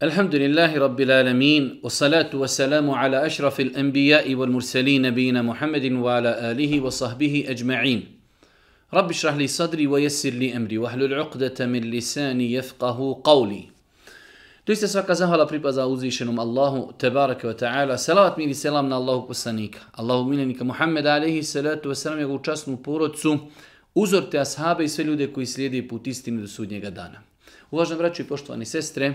Alhamdulillahi rabbil alamin, wa salatu wa salamu ala ashrafil anbijai wal mursali nabijina muhammadin wa ala alihi wa sahbihi ajma'in. Rabb ishrah li sadri wa yassir li amri, wa ahlul uqdata min lisani yafqahu qawli. Dvijeste uzišenom Allahu tebarake wa ta'ala, salawat mili selam na Allahu kusanika. Allahu Minnika Muhammed alihi salatu wa salam, ja gučasnu porucu uzor te ashabi sve ljude koji slijedi putistinu i dana. Uvaženi vraću i poštovani sestre,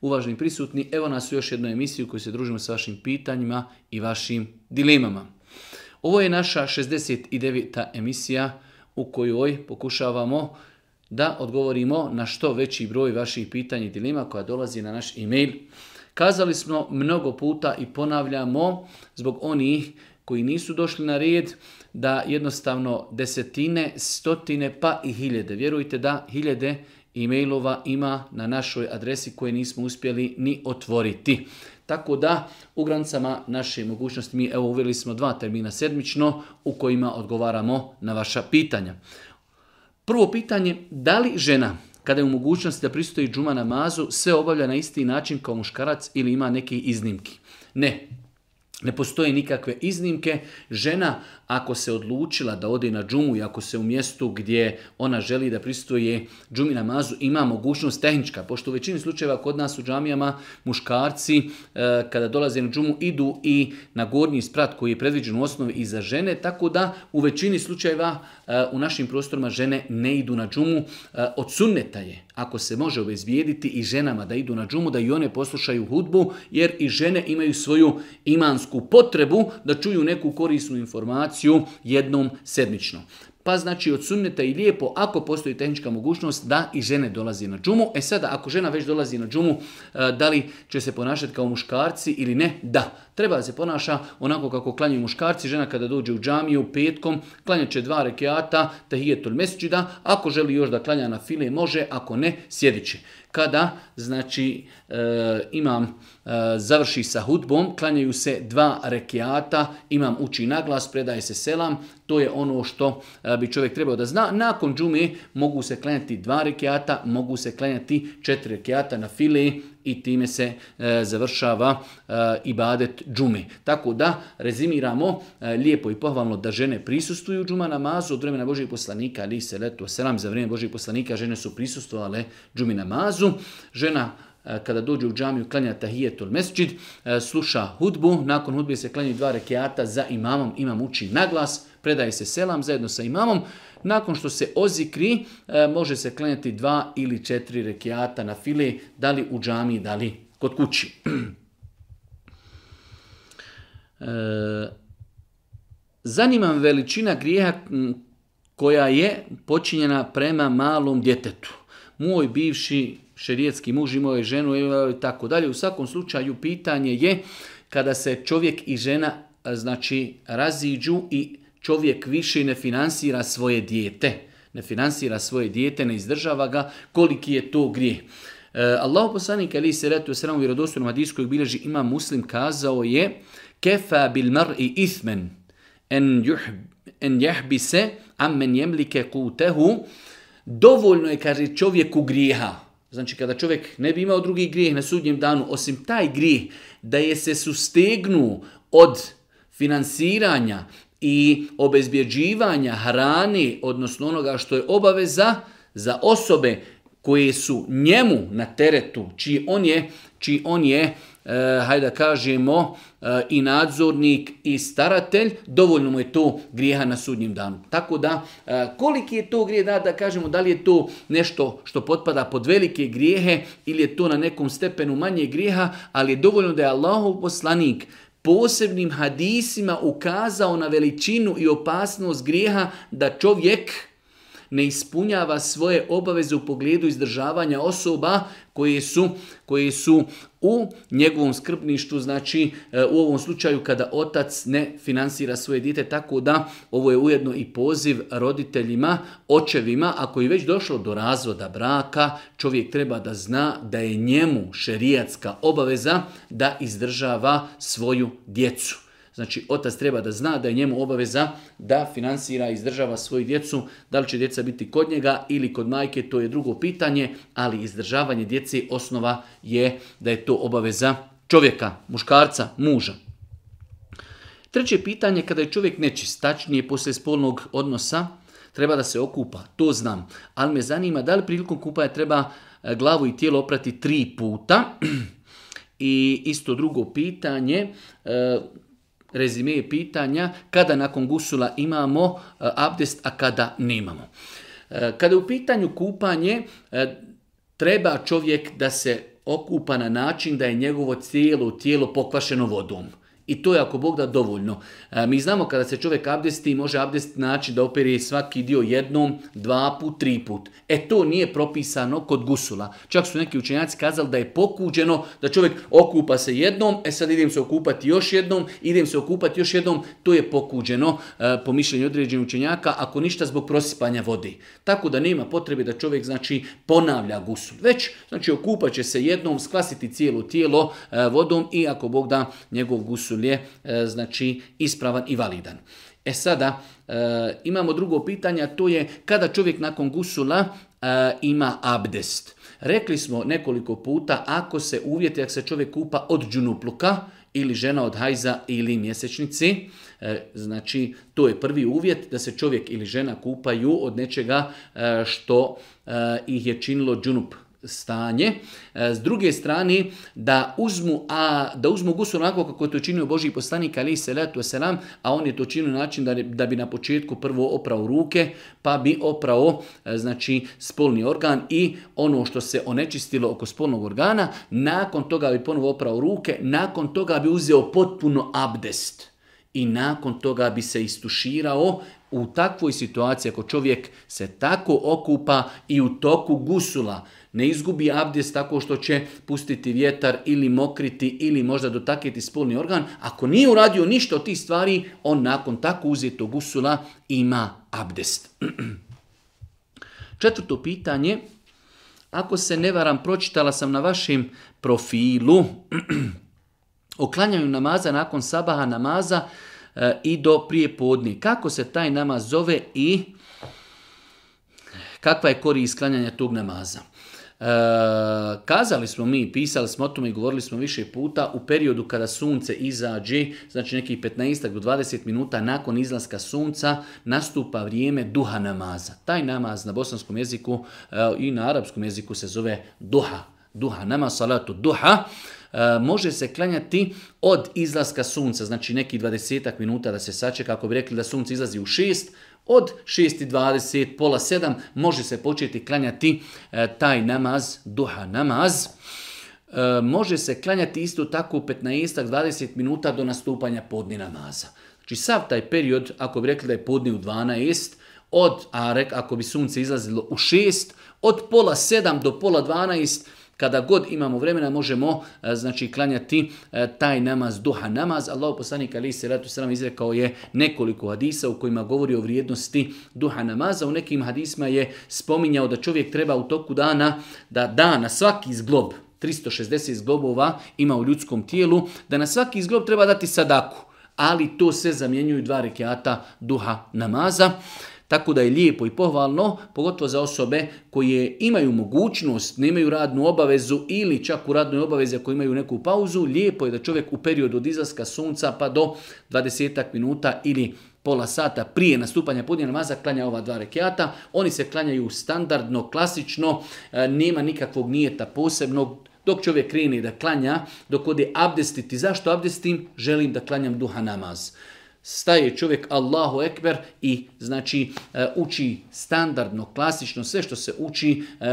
uvaženi prisutni, evo nas u još jednu emisiju u kojoj se družimo sa vašim pitanjima i vašim dilemama. Ovo je naša 69. emisija u kojoj pokušavamo da odgovorimo na što veći broj vaših pitanja i dilema koja dolazi na naš e-mail. Kazali smo mnogo puta i ponavljamo zbog onih koji nisu došli na red da jednostavno desetine, stotine pa i hiljede, vjerujte da hiljede e-mailova ima na našoj adresi koje nismo uspjeli ni otvoriti. Tako da, u granicama naše mogućnosti mi evo uveli smo dva termina sedmično u kojima odgovaramo na vaša pitanja. Prvo pitanje, da li žena kada je u mogućnosti da pristoji džuma mazu, sve obavlja na isti način kao muškarac ili ima neke iznimki? Ne, ne postoje nikakve iznimke. Žena ako se odlučila da ode na džumu i ako se u mjestu gdje ona želi da pristoje džumi mazu, ima mogućnost tehnička. Pošto u većini slučajeva kod nas u džamijama muškarci e, kada dolaze na džumu idu i na gornji sprat koji je predviđen u osnovi i za žene. Tako da u većini slučajeva e, u našim prostorima žene ne idu na džumu. E, od sunneta je ako se može obezbijediti i ženama da idu na džumu, da i one poslušaju hudbu, jer i žene imaju svoju imansku potrebu da čuju neku korisnu informaciju jednom sedmično pa znači od i lijepo, ako postoji tehnička mogućnost, da i žene dolazi na džumu. E sada, ako žena već dolazi na džumu, e, da li će se ponašati kao muškarci ili ne? Da, treba da se ponaša onako kako klanjaju muškarci. Žena kada dođe u džamiju petkom, klanja će dva rekiata, tahijetul mesđida. Ako želi još da klanja na file, može, ako ne, sjedit će kada znači e, imam e, završi sa hudbom, klanjaju se dva rekiata, imam uči naglas, predaje se selam, to je ono što e, bi čovjek trebao da zna. Nakon džume mogu se klanjati dva rekiata, mogu se klanjati četiri rekiata na file i time se e, završava e, ibadet džume. Tako da rezimiramo e, lijepo i pohvalno da žene prisustuju džuma namazu od vremena Božijeg poslanika ali se letu selam za vrijeme Božih poslanika žene su prisustvovale džumi namazu. Žena e, kada dođe u džamiju klanja tahijetul mesđid, e, sluša hudbu, nakon hudbe se klanju dva rekiata za imamom, imam uči naglas, predaje se selam zajedno sa imamom, nakon što se ozikri, e, može se klanjati dva ili četiri rekiata na fili, da li u džami, da li kod kući. E, Zanima me veličina grijeha koja je počinjena prema malom djetetu. Moj bivši šerijetski muž i moje ženu i e, tako dalje. U svakom slučaju pitanje je kada se čovjek i žena znači raziđu i čovjek više ne finansira svoje dijete. Ne finansira svoje dijete, ne izdržava ga, koliki je to grijeh. E, Allahu poslanik ali se u sramu vjerodostojnom hadisku koji bilježi ima muslim kazao je kefa bil mar'i ithmen en en jahbise ammen jemlike kutehu dovoljno je kaže čovjeku grijeha Znači kada čovjek ne bi imao drugi grijeh na sudnjem danu, osim taj grijeh da je se sustegnu od finansiranja, i obezbjeđivanja hrani, odnosno onoga što je obaveza za osobe koje su njemu na teretu, čiji on je, čiji on je e, hajde da kažemo, e, i nadzornik i staratelj, dovoljno mu je to grijeha na sudnjem danu. Tako da, e, koliki je to grije da, da kažemo, da li je to nešto što potpada pod velike grijehe ili je to na nekom stepenu manje grijeha, ali je dovoljno da je Allahov poslanik posebnim hadisima ukazao na veličinu i opasnost grijeha da čovjek ne ispunjava svoje obaveze u pogledu izdržavanja osoba koje su, koje su u njegovom skrbništu, znači e, u ovom slučaju kada otac ne finansira svoje dijete, tako da ovo je ujedno i poziv roditeljima, očevima, ako je već došlo do razvoda braka, čovjek treba da zna da je njemu šerijatska obaveza da izdržava svoju djecu. Znači, otac treba da zna da je njemu obaveza da financira i izdržava svoju djecu. Da li će djeca biti kod njega ili kod majke, to je drugo pitanje, ali izdržavanje djece osnova je da je to obaveza čovjeka, muškarca, muža. Treće pitanje, kada je čovjek nečistačnije poslije spolnog odnosa, treba da se okupa, to znam. Ali me zanima da li prilikom kupaja treba e, glavu i tijelo oprati tri puta. I isto drugo pitanje, e, rezime pitanja kada nakon gusula imamo eh, abdest, a kada nemamo. Eh, kada je u pitanju kupanje, eh, treba čovjek da se okupa na način da je njegovo cijelo tijelo pokvašeno vodom. I to je ako Bog da dovoljno. E, mi znamo kada se čovjek abdesti, može abdest naći da operi svaki dio jednom, dva put, tri put. E to nije propisano kod gusula. Čak su neki učenjaci kazali da je pokuđeno da čovjek okupa se jednom, e sad idem se okupati još jednom, idem se okupati još jednom, to je pokuđeno e, po mišljenju određenih učenjaka, ako ništa zbog prosipanja vode. Tako da nema potrebe da čovjek znači ponavlja gusul. Već znači okupat će se jednom, sklasiti cijelo tijelo e, vodom i ako Bog da njegov gusul je e, znači ispravan i validan. E sada, e, imamo drugo pitanje, to je kada čovjek nakon gusula e, ima abdest. Rekli smo nekoliko puta, ako se uvjeti, ako se čovjek kupa od džunupluka, ili žena od hajza ili mjesečnici. Znači, to je prvi uvjet da se čovjek ili žena kupaju od nečega što ih je činilo džunup stanje. E, s druge strane, da uzmu, a, da uzmu gusul onako kako je to činio Boži poslanik ali se selam, a on je to činio način da, da bi na početku prvo oprao ruke, pa bi oprao e, znači, spolni organ i ono što se onečistilo oko spolnog organa, nakon toga bi ponovo oprao ruke, nakon toga bi uzeo potpuno abdest i nakon toga bi se istuširao u takvoj situaciji ako čovjek se tako okupa i u toku gusula ne izgubi abdest tako što će pustiti vjetar ili mokriti ili možda dotakiti spolni organ, ako nije uradio ništa od tih stvari, on nakon tako uzetog usula ima abdest. Četvrto pitanje, ako se ne varam, pročitala sam na vašem profilu, oklanjanju namaza nakon sabaha namaza eh, i do prije podnije. Kako se taj namaz zove i kakva je korist isklanjanja tog namaza? E, kazali smo mi, pisali smo o tome i govorili smo više puta, u periodu kada sunce izađe, znači nekih 15 do 20 minuta nakon izlaska sunca, nastupa vrijeme duha namaza. Taj namaz na bosanskom jeziku e, i na arapskom jeziku se zove duha. Duha, nama salatu duha e, može se klanjati od izlaska sunca, znači nekih 20 minuta da se sačeka, kako bi rekli da sunce izlazi u 6, od 6.20, pola 7 može se početi klanjati e, taj namaz, duha namaz. E, može se klanjati isto tako u 15-20 minuta do nastupanja podni namaza. Znači sav taj period, ako bi rekli da je podni u 12, od, arek, ako bi sunce izlazilo u 6, od pola 7 do pola 12 kada god imamo vremena možemo e, znači klanjati e, taj namaz duha namaz. Allah poslanik ali se ratu sram izrekao je nekoliko hadisa u kojima govori o vrijednosti duha namaza. U nekim hadisma je spominjao da čovjek treba u toku dana da da na svaki zglob 360 zglobova ima u ljudskom tijelu, da na svaki zglob treba dati sadaku ali to se zamjenjuju dva rekiata duha namaza. Tako da je lijepo i pohvalno, pogotovo za osobe koje imaju mogućnost, nemaju radnu obavezu ili čak u radnoj obavezi ako imaju neku pauzu, lijepo je da čovjek u periodu od izlaska sunca pa do 20 minuta ili pola sata prije nastupanja podnje namaza klanja ova dva rekiata. Oni se klanjaju standardno, klasično, e, nema nikakvog nijeta posebnog, dok čovjek krene da klanja, dok ode abdestiti. Zašto abdestim? Želim da klanjam duha namaz staje čovjek Allahu Ekber i znači e, uči standardno, klasično sve što se uči e,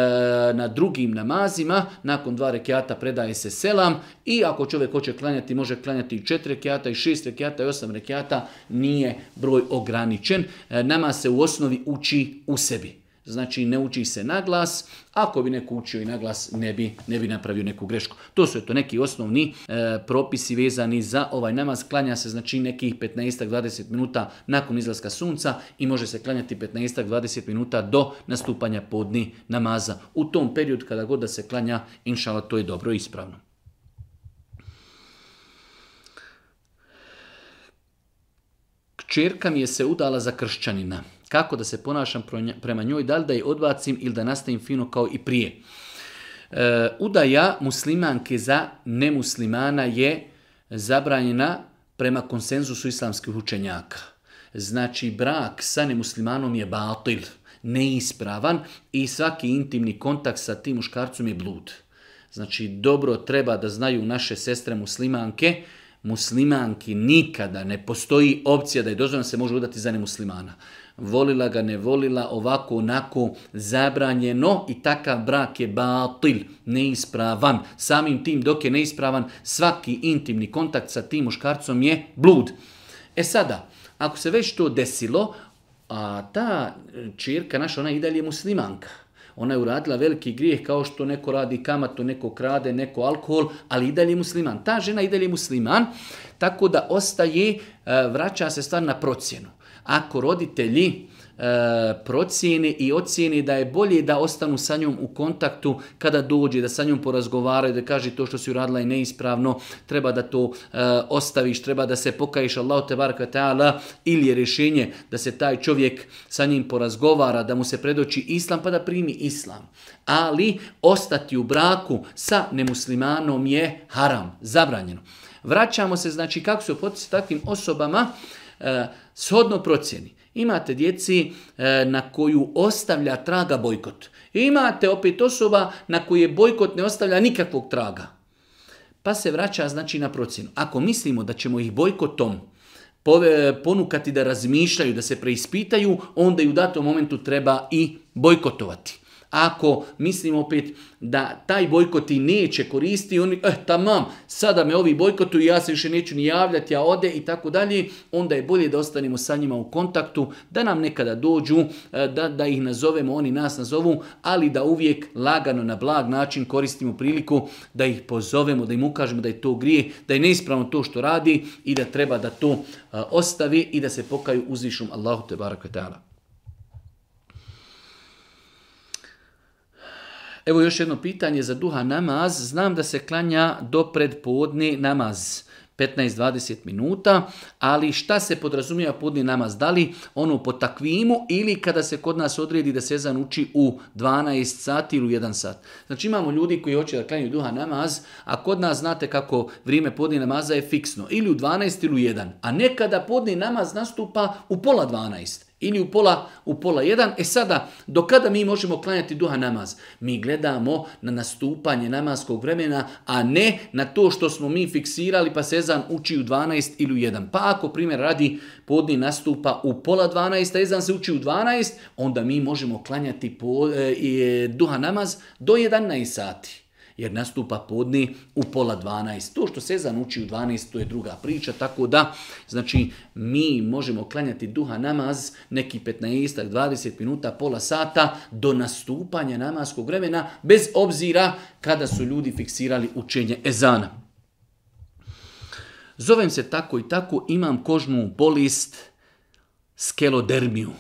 na drugim namazima, nakon dva rekiata predaje se selam i ako čovjek hoće klanjati, može klanjati i četiri rekiata, i šest rekiata, i osam rekiata, nije broj ograničen. E, nama se u osnovi uči u sebi. Znači ne uči se na glas, ako bi neko učio i na glas ne bi, ne bi napravio neku grešku. To su to neki osnovni e, propisi vezani za ovaj namaz. Klanja se znači nekih 15-20 minuta nakon izlaska sunca i može se klanjati 15-20 minuta do nastupanja podni namaza. U tom periodu kada god da se klanja, inšala to je dobro i ispravno. Čerka mi je se udala za kršćanina kako da se ponašam prema njoj, da li da je odbacim ili da nastavim fino kao i prije. E, udaja muslimanke za nemuslimana je zabranjena prema konsenzusu islamskih učenjaka. Znači, brak sa nemuslimanom je batil, neispravan i svaki intimni kontakt sa tim muškarcom je blud. Znači, dobro treba da znaju naše sestre muslimanke, muslimanki nikada ne postoji opcija da je dozvoljeno se može udati za nemuslimana volila ga, ne volila, ovako, onako, zabranjeno i takav brak je batil, neispravan. Samim tim dok je neispravan, svaki intimni kontakt sa tim muškarcom je blud. E sada, ako se već to desilo, a ta e, čirka naša, ona je i dalje muslimanka. Ona je uradila veliki grijeh kao što neko radi kamatu, neko krade, neko alkohol, ali i dalje musliman. Ta žena i dalje musliman, tako da ostaje, e, vraća se stvar na procjenu ako roditelji e, procijeni i ocijeni da je bolje da ostanu sa njom u kontaktu kada dođe, da sa njom porazgovaraju, da kaže to što si uradila je neispravno, treba da to e, ostaviš, treba da se pokaješ Allah te barka ta'ala ili je rješenje da se taj čovjek sa njim porazgovara, da mu se predoči islam pa da primi islam. Ali ostati u braku sa nemuslimanom je haram, zabranjeno. Vraćamo se, znači, kako se u takvim osobama, e, shodno procjeni. Imate djeci e, na koju ostavlja traga bojkot. Imate opet osoba na koje bojkot ne ostavlja nikakvog traga. Pa se vraća znači na procjenu. Ako mislimo da ćemo ih bojkotom ponukati da razmišljaju, da se preispitaju, onda i u datom momentu treba i bojkotovati. Ako mislim opet da taj bojkot neće koristi, oni, eh, tamam, sada me ovi bojkotuju, ja se više neću ni javljati, ja ode i tako dalje, onda je bolje da ostanemo sa njima u kontaktu, da nam nekada dođu, eh, da, da ih nazovemo, oni nas nazovu, ali da uvijek lagano, na blag način koristimo priliku da ih pozovemo, da im ukažemo da je to grije, da je neispravno to što radi i da treba da to eh, ostavi i da se pokaju uzvišom Allahu te barakatala. Evo još jedno pitanje za duha namaz. Znam da se klanja do predpodni namaz. 15-20 minuta, ali šta se podrazumijeva podni namaz? Da li ono po takvimu ili kada se kod nas odredi da sezan uči u 12 sati ili u 1 sat? Znači imamo ljudi koji hoće da klanju duha namaz, a kod nas znate kako vrijeme podni namaza je fiksno, ili u 12 ili u 1, a nekada podni namaz nastupa u pola 12 ili u pola, u pola jedan. E sada, do kada mi možemo klanjati duha namaz? Mi gledamo na nastupanje namaskog vremena, a ne na to što smo mi fiksirali pa sezan uči u 12 ili u 1. Pa ako primjer radi podni nastupa u pola 12, a ezan se uči u 12, onda mi možemo klanjati e, e, duha namaz do 11 sati jer nastupa podni u pola 12. To što Sezan uči u 12, to je druga priča, tako da znači mi možemo klanjati duha namaz neki 15 20 minuta, pola sata do nastupanja namaskog vremena, bez obzira kada su ljudi fiksirali učenje ezana. Zovem se tako i tako, imam kožnu bolist, skelodermiju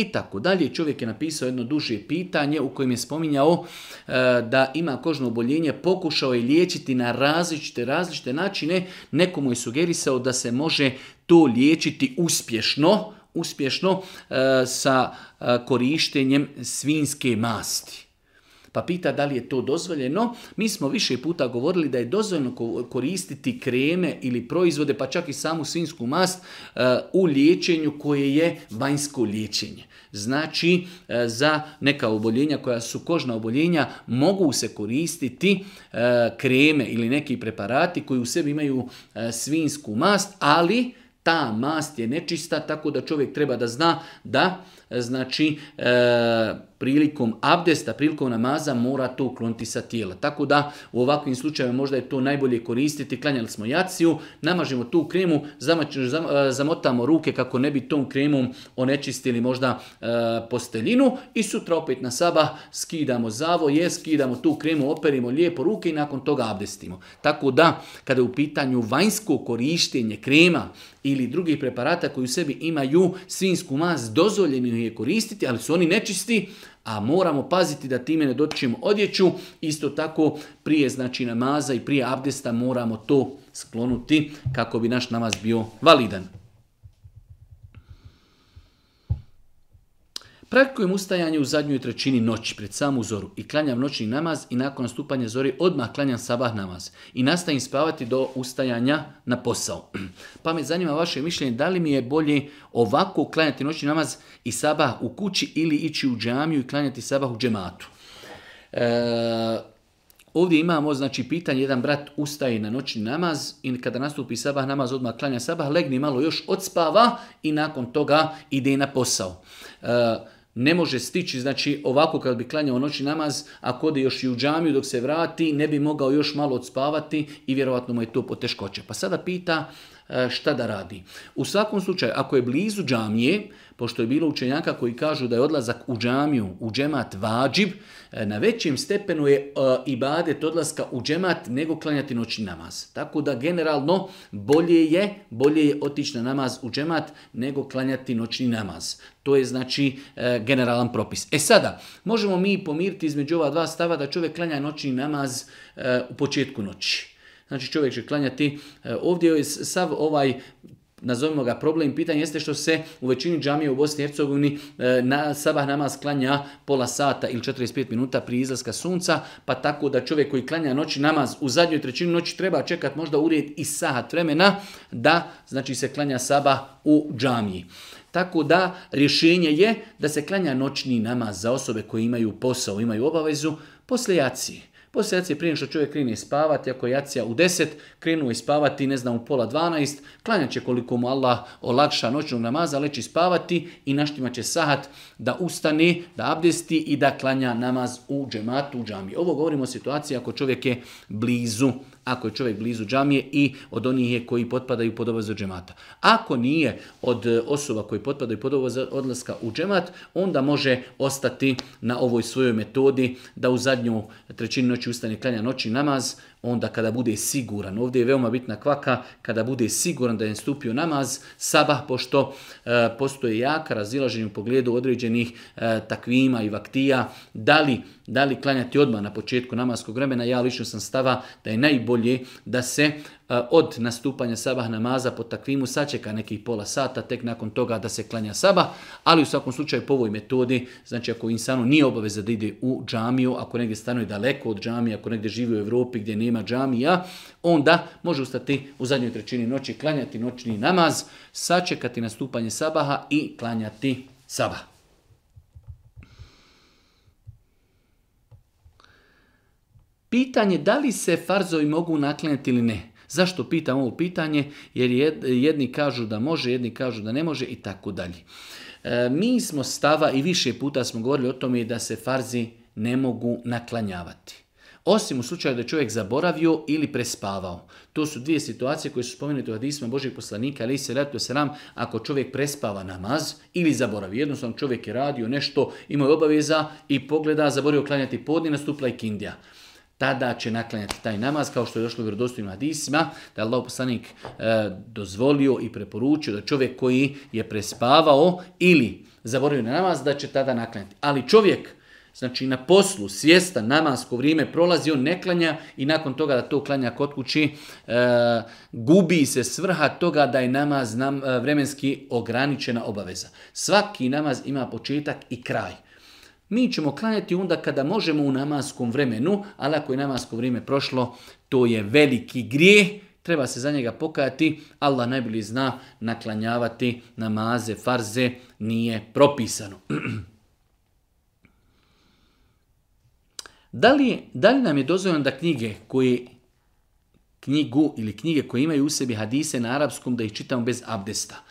i tako dalje. Čovjek je napisao jedno duže pitanje u kojem je spominjao e, da ima kožno oboljenje, pokušao je liječiti na različite, različite načine. Nekomu je sugerisao da se može to liječiti uspješno, uspješno e, sa e, korištenjem svinske masti pa pita da li je to dozvoljeno. Mi smo više puta govorili da je dozvoljeno koristiti kreme ili proizvode, pa čak i samu svinsku mast, eh, u liječenju koje je vanjsko liječenje. Znači, eh, za neka oboljenja koja su kožna oboljenja, mogu se koristiti eh, kreme ili neki preparati koji u sebi imaju svinsku mast, ali ta mast je nečista, tako da čovjek treba da zna da znači eh, prilikom abdesta, prilikom namaza mora to ukloniti sa tijela. Tako da u ovakvim slučajevima možda je to najbolje koristiti. Klanjali smo jaciju, namažimo tu kremu, eh, zamotamo ruke kako ne bi tom kremom onečistili možda e, posteljinu i sutra opet na saba skidamo zavo, je, skidamo tu kremu, operimo lijepo ruke i nakon toga abdestimo. Tako da kada je u pitanju vanjsko korištenje krema ili drugih preparata koji u sebi imaju svinsku mas dozvoljeni je, je koristiti, ali su oni nečisti, a moramo paziti da time ne dotičemo odjeću. Isto tako prije znači namaza i prije abdesta moramo to sklonuti kako bi naš namaz bio validan. Praktikujem ustajanje u zadnjoj trećini noći pred samu zoru i klanjam noćni namaz i nakon nastupanja zori odmah klanjam sabah namaz i nastavim spavati do ustajanja na posao. Pa me zanima vaše mišljenje da li mi je bolje ovako klanjati noćni namaz i sabah u kući ili ići u džamiju i klanjati sabah u džematu. E, ovdje imamo znači pitanje, jedan brat ustaje na noćni namaz i kada nastupi sabah namaz odmah klanja sabah, legni malo još odspava i nakon toga ide na posao. E, ne može stići, znači ovako kad bi klanjao noći namaz, ako ode još i u džamiju dok se vrati, ne bi mogao još malo odspavati i vjerojatno mu je to poteškoće. Pa sada pita e, šta da radi. U svakom slučaju, ako je blizu džamije, pošto je bilo učenjaka koji kažu da je odlazak u džamiju, u džemat vađib, e, na većem stepenu je e, ibadet odlaska u džemat nego klanjati noćni namaz. Tako da generalno bolje je, bolje je otići na namaz u džemat nego klanjati noćni namaz. To je znači e, generalan propis. E sada, možemo mi pomiriti između ova dva stava da čovjek klanja noćni namaz u početku noći. Znači čovjek će klanjati, ovdje je sav ovaj nazovimo ga problem, pitanje jeste što se u većini džamija u Bosni i Hercegovini e, na sabah namaz klanja pola sata ili 45 minuta prije izlaska sunca, pa tako da čovjek koji klanja noći namaz u zadnjoj trećini noći treba čekat možda ured i sat vremena da znači se klanja sabah u džamiji. Tako da rješenje je da se klanja noćni namaz za osobe koje imaju posao, imaju obavezu, poslijaci. Poslije jacije prije što čovjek krene spavati, ako jacija u 10, krenuo je spavati, ne znam, u pola 12, klanjat će koliko mu Allah olakša noćnog namaza, leći spavati i naštima će sahat da ustane, da abdesti i da klanja namaz u džematu, u džami. Ovo govorimo o situaciji ako čovjek je blizu ako je čovjek blizu džamije i od onih je koji potpadaju pod obavezu džemata. Ako nije od e, osoba koji potpadaju pod obavezu odlaska u džemat, onda može ostati na ovoj svojoj metodi da u zadnju trećinu noći ustane klanja noći namaz, onda kada bude siguran. Ovdje je veoma bitna kvaka, kada bude siguran da je stupio namaz sabah, pošto e, postoje jaka razilaženja u pogledu određenih e, takvima i vaktija, da li, da li klanjati odmah na početku namaskog vremena, ja lično sam stava da je najbolje da se od nastupanja sabah namaza po takvimu sačeka nekih pola sata, tek nakon toga da se klanja sabah, ali u svakom slučaju po ovoj metodi, znači ako insanu nije obaveza da ide u džamiju, ako negdje stanuje daleko od džamije, ako negdje živi u Europi gdje nema džamija, onda može ustati u zadnjoj trećini noći, klanjati noćni namaz, sačekati nastupanje sabaha i klanjati sabah. Pitanje da li se farzovi mogu naklanjati ili ne. Zašto pitam ovo pitanje? Jer jedni kažu da može, jedni kažu da ne može i tako dalje. E, mi smo stava i više puta smo govorili o tome da se farzi ne mogu naklanjavati. Osim u slučaju da je čovjek zaboravio ili prespavao. To su dvije situacije koje su spomenute u Hadisima Božeg poslanika, ali se letu selam, ako čovjek prespava namaz ili zaboravi. Jednostavno čovjek je radio nešto, imao je obaveza i pogleda, zaboravio klanjati podne, nastupla i kindija tada će naklanjati taj namaz, kao što je došlo u vjerodostojnim da je Allah poslanik e, dozvolio i preporučio da čovjek koji je prespavao ili zaboravio na namaz, da će tada naklanjati. Ali čovjek, znači na poslu, svijesta, namasko vrijeme prolazi, on ne i nakon toga da to klanja kod kući, e, gubi se svrha toga da je namaz nam, e, vremenski ograničena obaveza. Svaki namaz ima početak i kraj. Mi ćemo klanjati onda kada možemo u namaskom vremenu, ali ako je namasko vrijeme prošlo, to je veliki grijeh, treba se za njega pokajati, Allah najbolji zna naklanjavati namaze, farze, nije propisano. Da li, da li nam je dozvoljeno da knjige koje knjigu ili knjige koje imaju u sebi hadise na arapskom da ih čitamo bez abdesta?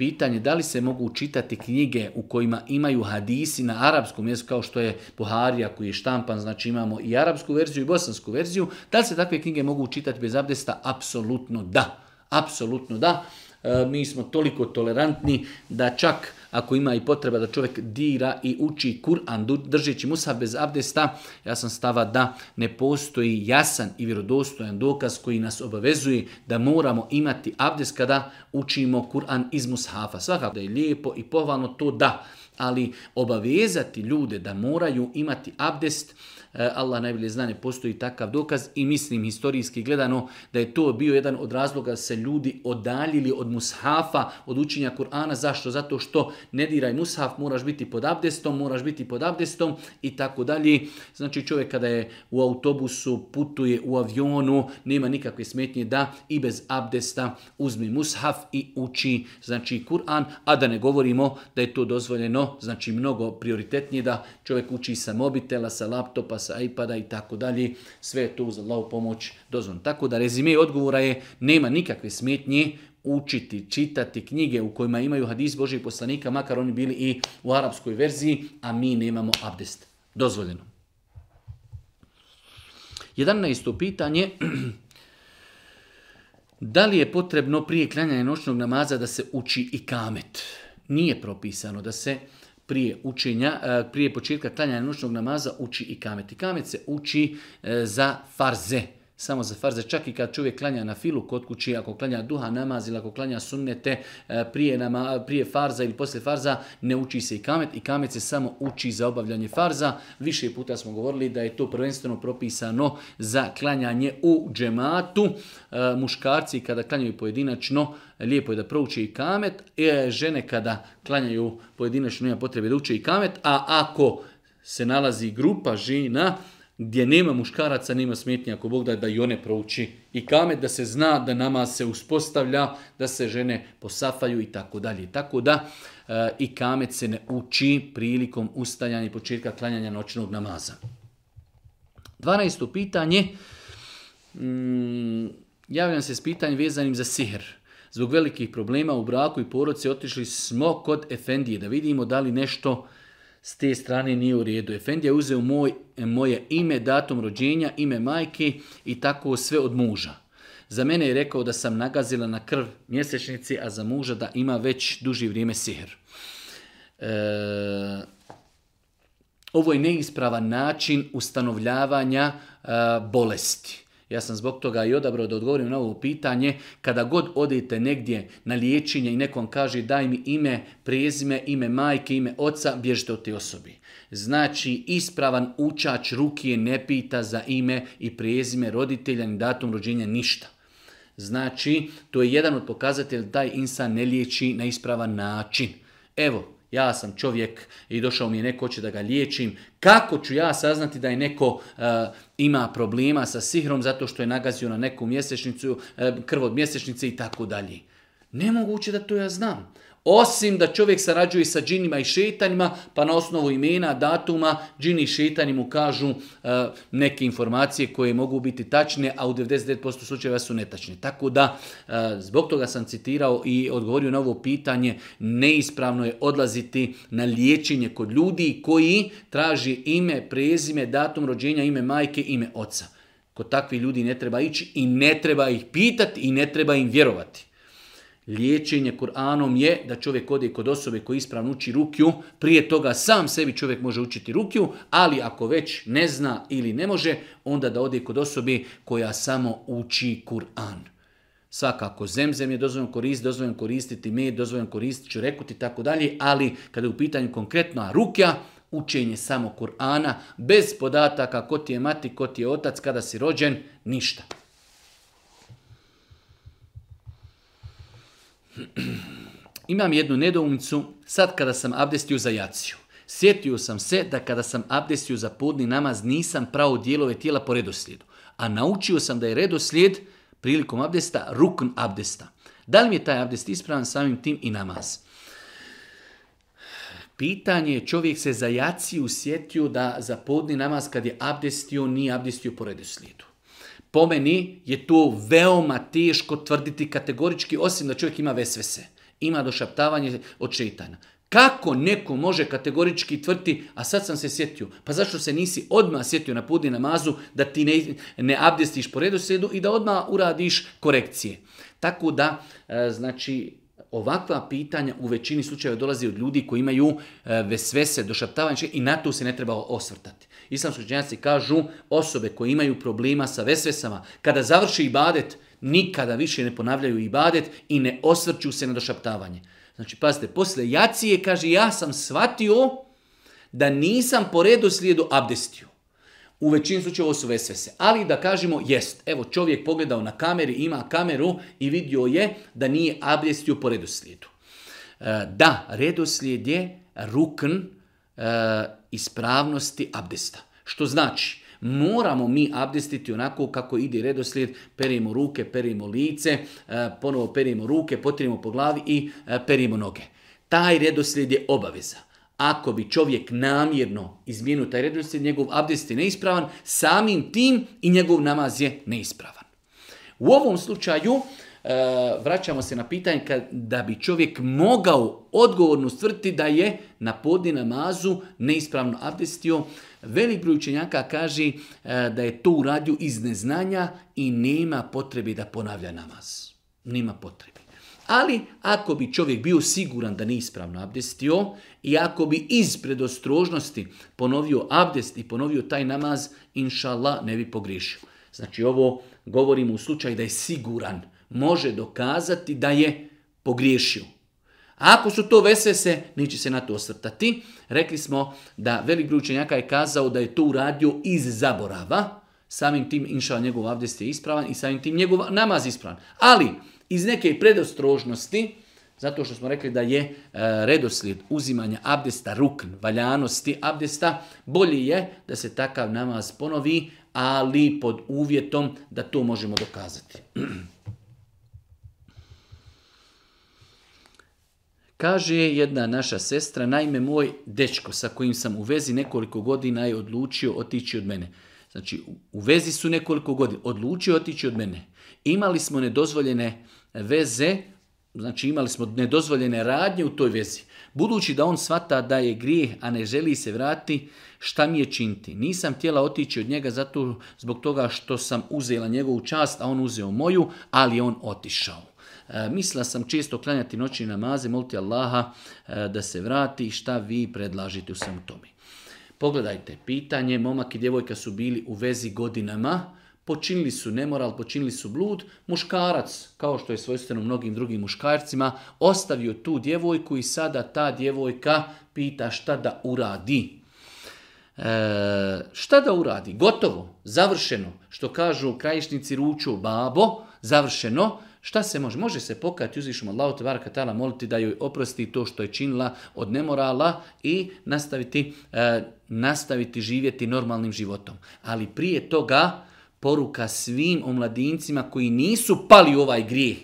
pitanje da li se mogu učitati knjige u kojima imaju hadisi na arapskom jeziku, kao što je Buharija koji je štampan, znači imamo i arapsku verziju i bosansku verziju, da li se takve knjige mogu učitati bez abdesta? Apsolutno da. Apsolutno da. E, mi smo toliko tolerantni da čak ako ima i potreba da čovjek dira i uči Kur'an držeći Musa bez abdesta, ja sam stava da ne postoji jasan i vjerodostojan dokaz koji nas obavezuje da moramo imati abdest kada učimo Kur'an iz Mushafa. Svakako da je lijepo i pohvalno to da, ali obavezati ljude da moraju imati abdest, E, Allah najbolje znane, postoji takav dokaz i mislim historijski gledano da je to bio jedan od razloga da se ljudi odaljili od mushafa, od učenja Kur'ana. Zašto? Zato što ne diraj mushaf, moraš biti pod abdestom, moraš biti pod abdestom i tako dalje. Znači čovjek kada je u autobusu, putuje u avionu, nema nikakve smetnje da i bez abdesta uzmi mushaf i uči znači Kur'an, a da ne govorimo da je to dozvoljeno, znači mnogo prioritetnije da čovjek uči sa mobitela, sa laptopa, sa iPada i tako dalje. Sve je to uz pomoć dozvoljeno. Tako da rezime odgovora je nema nikakve smetnje učiti, čitati knjige u kojima imaju hadis Božih poslanika, makar oni bili i u arapskoj verziji, a mi nemamo abdest. Dozvoljeno. 11. pitanje. Da li je potrebno prije klanjanja noćnog namaza da se uči i kamet? Nije propisano da se prije učenja, e, prije početka tanja noćnog namaza uči i kamet. I kamet se uči e, za farze samo za farze, čak i kad čovjek klanja na filu kod kući, ako klanja duha namaz ili ako klanja sunnete e, prije, prije farza ili poslije farza, ne uči se i kamet i kamet se samo uči za obavljanje farza. Više puta smo govorili da je to prvenstveno propisano za klanjanje u džematu. E, muškarci kada klanjaju pojedinačno, lijepo je da prouči i kamet. E, žene kada klanjaju pojedinačno, nema potrebe da uče i kamet, a ako se nalazi grupa žena, gdje nema muškaraca, nema smetnja, ako Bog da, da i one prouči. I kamet da se zna, da nama se uspostavlja, da se žene posafaju i tako dalje. Tako da eh, i kamet se ne uči prilikom ustajanja i početka klanjanja noćnog namaza. 12. pitanje. Mm, javljam se s pitanjem vezanim za sihr. Zbog velikih problema u braku i poroci otišli smo kod Efendije da vidimo da li nešto s te strane nije u redu. Efendija je uzeo moj, moje ime, datum rođenja, ime majke i tako sve od muža. Za mene je rekao da sam nagazila na krv mjesečnici, a za muža da ima već duži vrijeme sihr. E, ovo je neispravan način ustanovljavanja bolesti. Ja sam zbog toga i odabrao da odgovorim na ovo pitanje. Kada god odete negdje na liječenje i nekom kaže daj mi ime, prezime, ime majke, ime oca, bježite od te osobi. Znači, ispravan učač ruke ne pita za ime i prezime roditelja ni datum rođenja ništa. Znači, to je jedan od pokazatelja da taj insan ne liječi na ispravan način. Evo, ja sam čovjek i došao mi je neko hoće da ga liječim. Kako ću ja saznati da je neko e, ima problema sa sihrom zato što je nagazio na neku mjesečnicu, e, krv od mjesečnice i tako dalje? Nemoguće da to ja znam osim da čovjek sarađuje sa džinima i šetanjima, pa na osnovu imena, datuma, džini i šetanji mu kažu e, neke informacije koje mogu biti tačne, a u 99% slučajeva su netačne. Tako da, e, zbog toga sam citirao i odgovorio na ovo pitanje, neispravno je odlaziti na liječenje kod ljudi koji traži ime, prezime, datum rođenja, ime majke, ime oca. Kod takvih ljudi ne treba ići i ne treba ih pitati i ne treba im vjerovati liječenje Kur'anom je da čovjek ode kod osobe koji ispravno uči rukju, prije toga sam sebi čovjek može učiti rukju, ali ako već ne zna ili ne može, onda da ode kod osobe koja samo uči Kur'an. Svakako, zemzem je dozvoljeno koristiti, dozvoljeno koristiti med, dozvoljeno koristiti rekuti i tako dalje, ali kada je u pitanju konkretna rukja, učenje samo Kur'ana, bez podataka ko ti je mati, ko ti je otac, kada si rođen, ništa. Imam jednu nedoumicu, sad kada sam abdestio za jaciju. Sjetio sam se da kada sam abdestio za podni namaz nisam pravo dijelove tijela po redoslijedu. A naučio sam da je redoslijed prilikom abdesta rukn abdesta. Da li mi je taj abdest ispravan samim tim i namaz? Pitanje je, čovjek se za jaciju sjetio da za podni namaz kad je abdestio, nije abdestio po redoslijedu. Po meni je to veoma teško tvrditi kategorički, osim da čovjek ima vesvese. Ima došaptavanje od šeitana. Kako neko može kategorički tvrti, a sad sam se sjetio, pa zašto se nisi odmah sjetio na pudi mazu, da ti ne, ne abdestiš po redoslijedu i da odmah uradiš korekcije. Tako da, e, znači, ovakva pitanja u većini slučajeva dolazi od ljudi koji imaju e, vesvese, došaptavanje i na to se ne treba osvrtati. Islamski učenjaci kažu osobe koje imaju problema sa vesvesama, kada završi ibadet, nikada više ne ponavljaju ibadet i ne osvrću se na došaptavanje. Znači, pazite, poslije jacije kaže ja sam shvatio da nisam po redu slijedu U većini slučajeva ovo su vesvese. Ali da kažemo jest. Evo čovjek pogledao na kameri, ima kameru i vidio je da nije abdestio po redoslijedu. E, da, redoslijed je rukn e, ispravnosti abdesta. Što znači, moramo mi abdestiti onako kako ide redoslijed, perimo ruke, perimo lice, e, ponovo perimo ruke, potirimo po glavi i e, perimo noge. Taj redoslijed je obaveza. Ako bi čovjek namjerno izmijenio taj redoslijed, njegov abdest je neispravan, samim tim i njegov namaz je neispravan. U ovom slučaju, E, vraćamo se na pitanje kad, da bi čovjek mogao odgovorno stvrti da je na podni namazu neispravno abdestio. Velik broj učenjaka kaže e, da je to uradio iz neznanja i nema potrebe da ponavlja namaz. Nema potrebe. Ali ako bi čovjek bio siguran da neispravno abdestio i ako bi iz predostrožnosti ponovio abdest i ponovio taj namaz, inšallah ne bi pogriješio. Znači ovo govorimo u slučaju da je siguran može dokazati da je pogriješio. A ako su to vesese, neće se na to osvrtati. Rekli smo da velik broj je kazao da je to uradio iz zaborava. Samim tim, inša, njegov abdest je ispravan i samim tim njegov namaz ispravan. Ali, iz neke predostrožnosti, zato što smo rekli da je e, redoslijed uzimanja abdesta rukn, valjanosti abdesta, bolje je da se takav namaz ponovi, ali pod uvjetom da to možemo dokazati. Kaže jedna naša sestra, naime moj dečko sa kojim sam u vezi nekoliko godina je odlučio otići od mene. Znači, u vezi su nekoliko godina, odlučio otići od mene. Imali smo nedozvoljene veze, znači imali smo nedozvoljene radnje u toj vezi. Budući da on svata da je grijeh, a ne želi se vrati, šta mi je činti? Nisam htjela otići od njega zato zbog toga što sam uzela njegovu čast, a on uzeo moju, ali on otišao. E, Misla sam često klanjati noćni namaze, moliti Allaha e, da se vrati i šta vi predlažite u sam tome. Pogledajte, pitanje, momak i djevojka su bili u vezi godinama, počinili su nemoral, počinili su blud, muškarac, kao što je svojstveno mnogim drugim muškarcima, ostavio tu djevojku i sada ta djevojka pita šta da uradi. E, šta da uradi? Gotovo, završeno, što kažu krajišnici ruču babo, završeno, Šta se može? Može se pokajati uzvišom Allahu te tala, moliti da joj oprosti to što je činila od nemorala i nastaviti, e, nastaviti živjeti normalnim životom. Ali prije toga poruka svim omladincima koji nisu pali u ovaj grijeh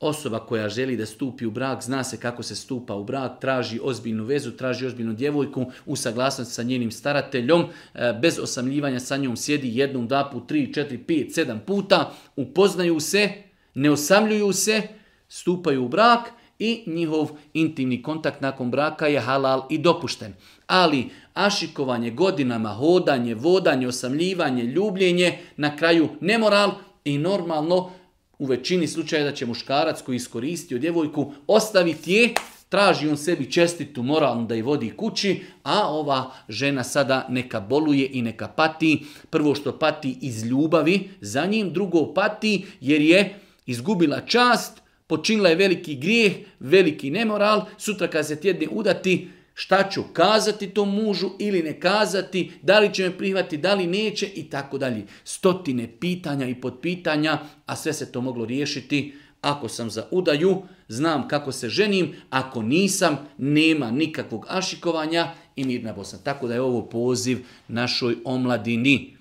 Osoba koja želi da stupi u brak, zna se kako se stupa u brak, traži ozbiljnu vezu, traži ozbiljnu djevojku u saglasnosti sa njenim starateljom, e, bez osamljivanja sa njom sjedi jednom, dva put, tri, četiri, pet, sedam puta, upoznaju se, ne osamljuju se, stupaju u brak i njihov intimni kontakt nakon braka je halal i dopušten. Ali ašikovanje godinama, hodanje, vodanje, osamljivanje, ljubljenje, na kraju nemoral i normalno u većini slučajeva da će muškarac koji iskoristio djevojku ostaviti je, traži on sebi čestitu moralnu da je vodi kući, a ova žena sada neka boluje i neka pati. Prvo što pati iz ljubavi za njim, drugo pati jer je izgubila čast, počinila je veliki grijeh, veliki nemoral, sutra kad se tjedne udati, šta ću kazati tom mužu ili ne kazati, da li će me prihvati, da li neće i tako dalje. Stotine pitanja i potpitanja, a sve se to moglo riješiti. Ako sam za udaju, znam kako se ženim, ako nisam, nema nikakvog ašikovanja i mirna Bosna. Tako da je ovo poziv našoj omladini.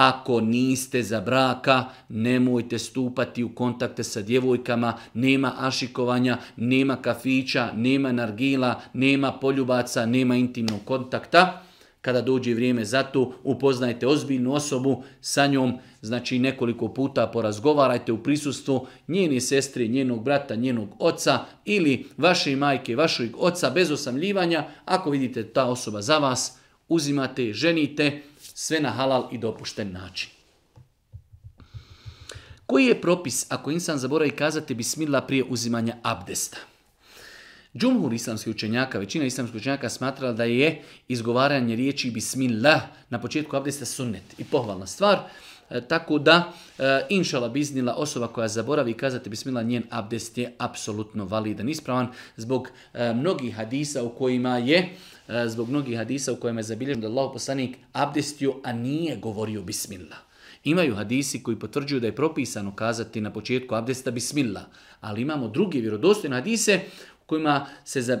Ako niste za braka, nemojte stupati u kontakte sa djevojkama, nema ašikovanja, nema kafića, nema nargila, nema poljubaca, nema intimnog kontakta. Kada dođe vrijeme za to, upoznajte ozbiljnu osobu, sa njom znači nekoliko puta porazgovarajte u prisustvu njeni sestri, njenog brata, njenog oca ili vaše majke, vašeg oca bez osamljivanja. Ako vidite ta osoba za vas, uzimate, ženite, sve na halal i dopušten način. Koji je propis ako insan zaboravi kazati bismila prije uzimanja abdesta? Džumhur islamskih učenjaka, većina islamskih učenjaka smatrala da je izgovaranje riječi bismillah na početku abdesta sunnet i pohvalna stvar. E, tako da, e, inšala biznila, osoba koja zaboravi kazati bismila, njen abdest je apsolutno validan, ispravan zbog e, mnogih hadisa u kojima je zbog mnogih hadisa u kojima je zabilježeno da Allah poslanik abdestio, a nije govorio bismila. Imaju hadisi koji potvrđuju da je propisano kazati na početku abdesta Bismilla, ali imamo druge vjerodostojne hadise u kojima se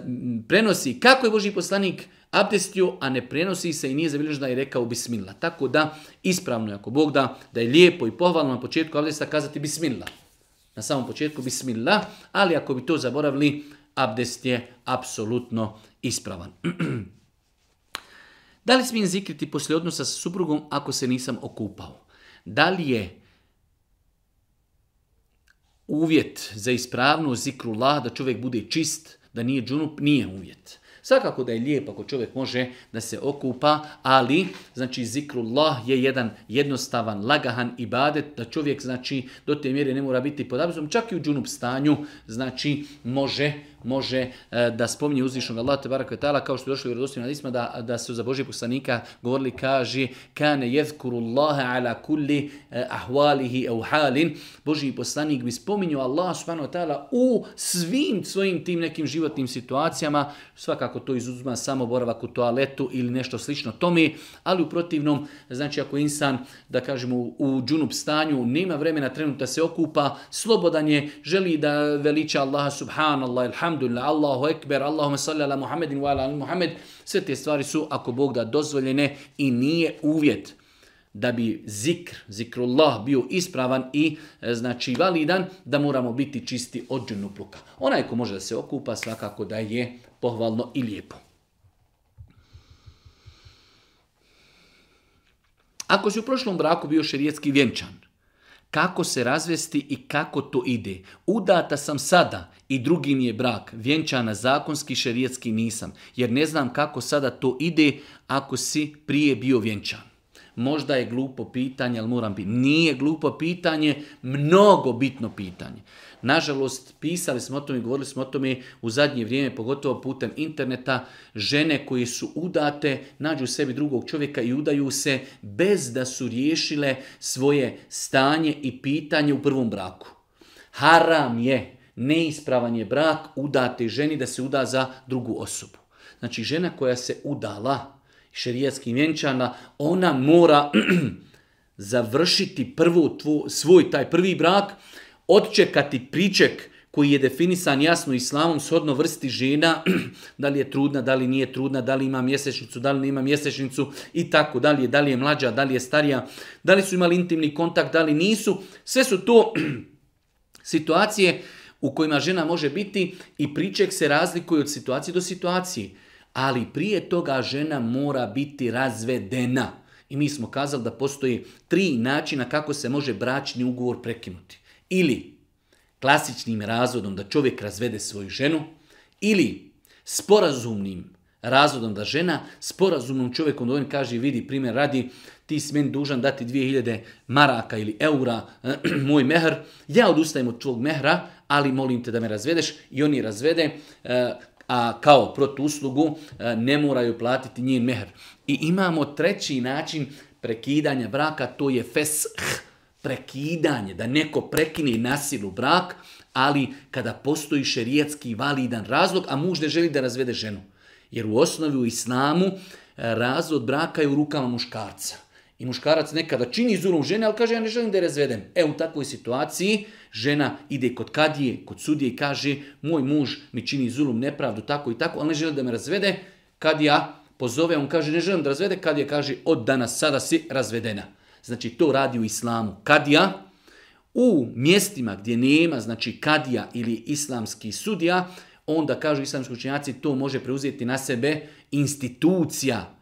prenosi kako je Boži poslanik abdestio, a ne prenosi se i nije zabilježen da je rekao bismillah. Tako da, ispravno je ako Bog da, da je lijepo i pohvalno na početku abdesta kazati bismillah. Na samom početku bismillah, ali ako bi to zaboravili, abdest je apsolutno ispravan. da li smijem zikriti poslije odnosa sa suprugom ako se nisam okupao? Da li je uvjet za ispravnu Allah da čovjek bude čist, da nije džunup, nije uvjet. Svakako da je lijepo ako čovjek može da se okupa, ali znači zikrullah je jedan jednostavan, lagahan ibadet, da čovjek znači do te mjere ne mora biti pod abzom, čak i u džunup stanju, znači može može e, da spominje uzvišnog Allah tebaraka ta'ala kao što je došlo u vjerodostojnim da, da su za Božijeg poslanika govorili kaže kane jezkurullaha ala kulli e, ahvalihi au halin poslanik bi spominjao Allaha subhanahu wa ta'ala u svim svojim tim nekim životnim situacijama svakako to izuzma samo boravak u toaletu ili nešto slično tome ali u protivnom znači ako insan da kažemo u džunup stanju nema vremena trenutno da se okupa slobodan je želi da veliča Allaha wa alhamdulillah, Allahu Ekber, Allahumma salli ala Muhammedin wa ala Muhammed. Sve te stvari su, ako Bog da, dozvoljene i nije uvjet da bi zikr, zikrullah bio ispravan i e, znači validan, da moramo biti čisti od džunupluka. Onaj ko može da se okupa, svakako da je pohvalno i lijepo. Ako si u prošlom braku bio šerijetski vjenčan, kako se razvesti i kako to ide. Udata sam sada i drugi mi je brak. Vjenčana zakonski, šerijetski nisam. Jer ne znam kako sada to ide ako si prije bio vjenčan. Možda je glupo pitanje, ali moram biti. Nije glupo pitanje, mnogo bitno pitanje. Nažalost, pisali smo o tome i govorili smo o tome u zadnje vrijeme, pogotovo putem interneta, žene koje su udate, nađu u sebi drugog čovjeka i udaju se bez da su riješile svoje stanje i pitanje u prvom braku. Haram je, Neispravan je brak udati ženi da se uda za drugu osobu. Znači žena koja se udala, šerijetski vjenčana, ona mora završiti prvu svoj taj prvi brak, odčekati priček koji je definisan jasno islamom shodno vrsti žena, da li je trudna, da li nije trudna, da li ima mjesečnicu, da li nema mjesečnicu i tako dalje, da li je mlađa, da li je starija, da li su imali intimni kontakt, da li nisu. Sve su to situacije u kojima žena može biti i priček se razlikuje od situacije do situacije. Ali prije toga žena mora biti razvedena. I mi smo kazali da postoji tri načina kako se može bračni ugovor prekinuti. Ili klasičnim razvodom da čovjek razvede svoju ženu, ili sporazumnim razvodom da žena sporazumnom čovjekom da on kaže vidi primjer radi ti si meni dužan dati 2000 maraka ili eura moj mehr, ja odustajem od tvog mehra, ali molim te da me razvedeš i oni razvede, e, a kao uslugu e, ne moraju platiti njen mehr. I imamo treći način prekidanja braka, to je fesh, prekidanje, da neko prekine nasilu brak, ali kada postoji šerijetski validan razlog, a muž ne želi da razvede ženu. Jer u osnovi u islamu e, razvod braka je u rukama muškarca. I muškarac nekada čini zulum žene, ali kaže ja ne želim da je razvedem. E u takvoj situaciji žena ide kod kadije, kod sudije i kaže moj muž mi čini zulum, nepravdu, tako i tako, ali ne želi da me razvede. Kadija pozove, on kaže ne želim da razvede, kadija kaže od danas sada si razvedena. Znači to radi u islamu. Kadija u mjestima gdje nema znači kadija ili islamski sudija, onda kažu islamski učinjaci to može preuzeti na sebe institucija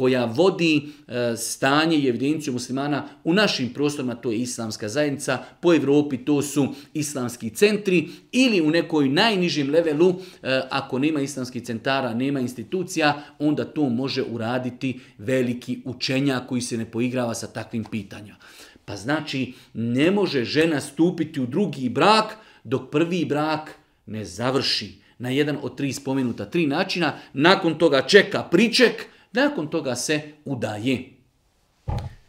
koja vodi e, stanje i evidenciju muslimana u našim prostorima, to je islamska zajednica, po Evropi to su islamski centri ili u nekoj najnižim levelu, e, ako nema islamskih centara, nema institucija, onda to može uraditi veliki učenja koji se ne poigrava sa takvim pitanjima. Pa znači, ne može žena stupiti u drugi brak dok prvi brak ne završi na jedan od tri spomenuta tri načina. Nakon toga čeka priček, nakon toga se udaje.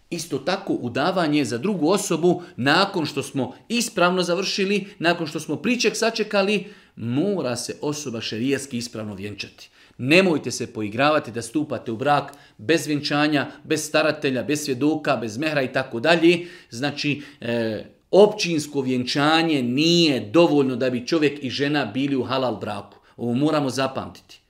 Isto tako udavanje za drugu osobu nakon što smo ispravno završili, nakon što smo priček sačekali, mora se osoba šerijetski ispravno vjenčati. Nemojte se poigravati da stupate u brak bez vjenčanja, bez staratelja, bez svjedoka, bez mehra i tako dalje. Znači, e, općinsko vjenčanje nije dovoljno da bi čovjek i žena bili u halal braku. Ovo moramo zapamtiti.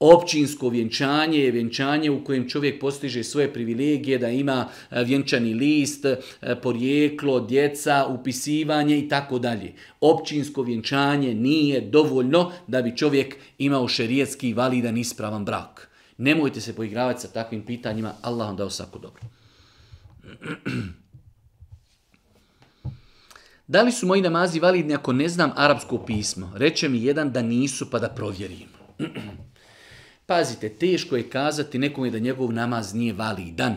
Općinsko vjenčanje je vjenčanje u kojem čovjek postiže svoje privilegije da ima e, vjenčani list, e, porijeklo, djeca, upisivanje i tako dalje. Općinsko vjenčanje nije dovoljno da bi čovjek imao šerijetski validan ispravan brak. Nemojte se poigravati sa takvim pitanjima. Allah vam dao svako dobro. Da li su moji namazi validni ako ne znam arapsko pismo? Reče mi jedan da nisu pa da provjerim. Pazite, teško je kazati nekome da njegov namaz nije validan,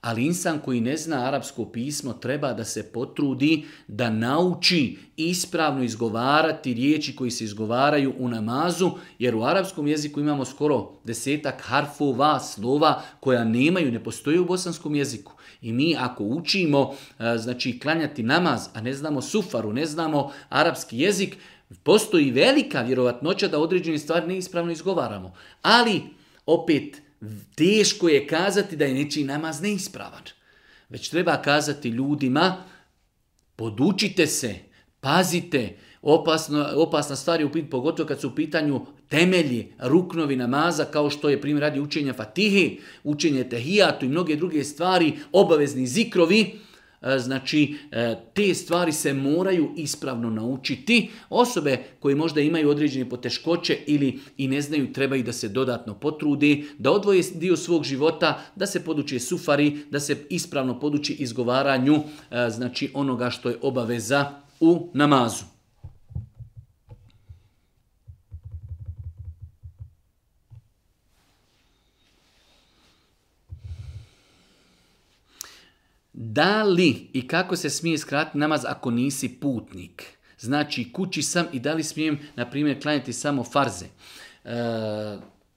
ali insan koji ne zna arapsko pismo treba da se potrudi da nauči ispravno izgovarati riječi koji se izgovaraju u namazu, jer u arapskom jeziku imamo skoro desetak harfova, slova koja nemaju, ne postoje u bosanskom jeziku. I mi ako učimo znači klanjati namaz, a ne znamo sufaru, ne znamo arapski jezik, Postoji velika vjerovatnoća da određene stvari neispravno izgovaramo. Ali, opet, teško je kazati da je nečiji namaz neispravan. Već treba kazati ljudima, podučite se, pazite, opasno, opasna stvar je upit, pogotovo kad su u pitanju temelji, ruknovi namaza, kao što je primjer radi učenja fatihe učenje tehijatu i mnoge druge stvari, obavezni zikrovi, E, znači, e, te stvari se moraju ispravno naučiti. Osobe koje možda imaju određene poteškoće ili i ne znaju, treba da se dodatno potrudi, da odvoje dio svog života, da se poduči sufari, da se ispravno poduči izgovaranju e, znači onoga što je obaveza u namazu. Da li i kako se smije skratiti namaz ako nisi putnik? Znači, kući sam i da li smijem, na primjer, klanjati samo farze? E,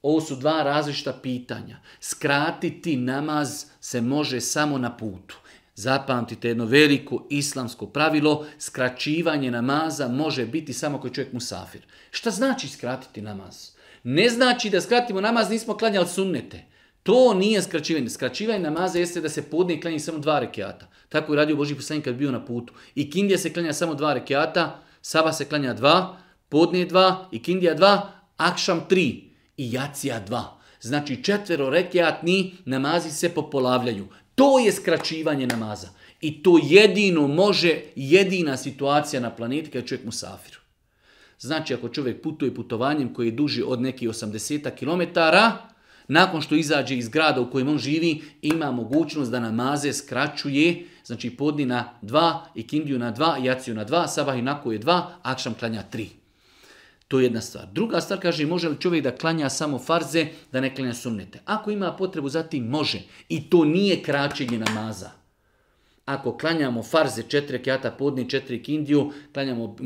ovo su dva različita pitanja. Skratiti namaz se može samo na putu. Zapamtite jedno veliko islamsko pravilo, skraćivanje namaza može biti samo koji čovjek musafir. Šta znači skratiti namaz? Ne znači da skratimo namaz, nismo klanjali sunnete. To nije skraćivanje. Skraćivanje namaza jeste da se podne kleni samo dva rekiata. Tako je radio Boži poslanik kad bio na putu. I kindija se klanja samo dva rekiata, saba se klanja dva, podne dva, i kindija dva, akšam tri i jacija dva. Znači četvero rekiatni namazi se popolavljaju. To je skraćivanje namaza. I to jedino može, jedina situacija na planeti kada čovjek musafir. Znači ako čovjek putuje putovanjem koji je duži od nekih 80 kilometara, nakon što izađe iz grada u kojem on živi, ima mogućnost da namaze skraćuje, znači podni na dva, ikindiju na dva, jaciju na dva, sabah i nakon je dva, akšam klanja tri. To je jedna stvar. Druga stvar kaže, može li čovjek da klanja samo farze, da ne klanja sumnete? Ako ima potrebu, tim može. I to nije kraćenje namaza. Ako klanjamo farze četiri rekiata podni, četiri kindiju, klanjamo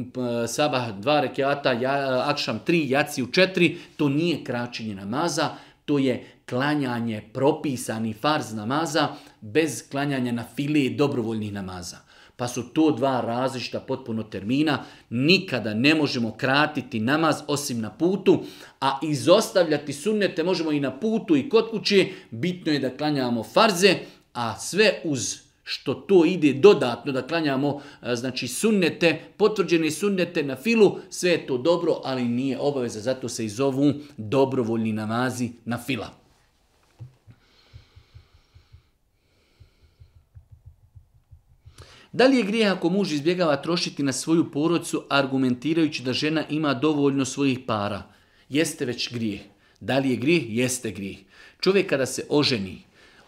sabah dva rekiata, akšam tri, jaciju četiri, to nije kraćenje namaza, to je klanjanje propisani farz namaza bez klanjanja na filije dobrovoljnih namaza. Pa su to dva različita potpuno termina. Nikada ne možemo kratiti namaz osim na putu, a izostavljati sunnete možemo i na putu i kod kuće. Bitno je da klanjamo farze, a sve uz što to ide dodatno da klanjamo e, znači sunnete, potvrđene sunnete na filu, sve je to dobro, ali nije obaveza, zato se i zovu dobrovoljni namazi na fila. Da li je grijeh ako muž izbjegava trošiti na svoju porodcu argumentirajući da žena ima dovoljno svojih para? Jeste već grijeh. Da li je grijeh? Jeste grijeh. Čovjek kada se oženi,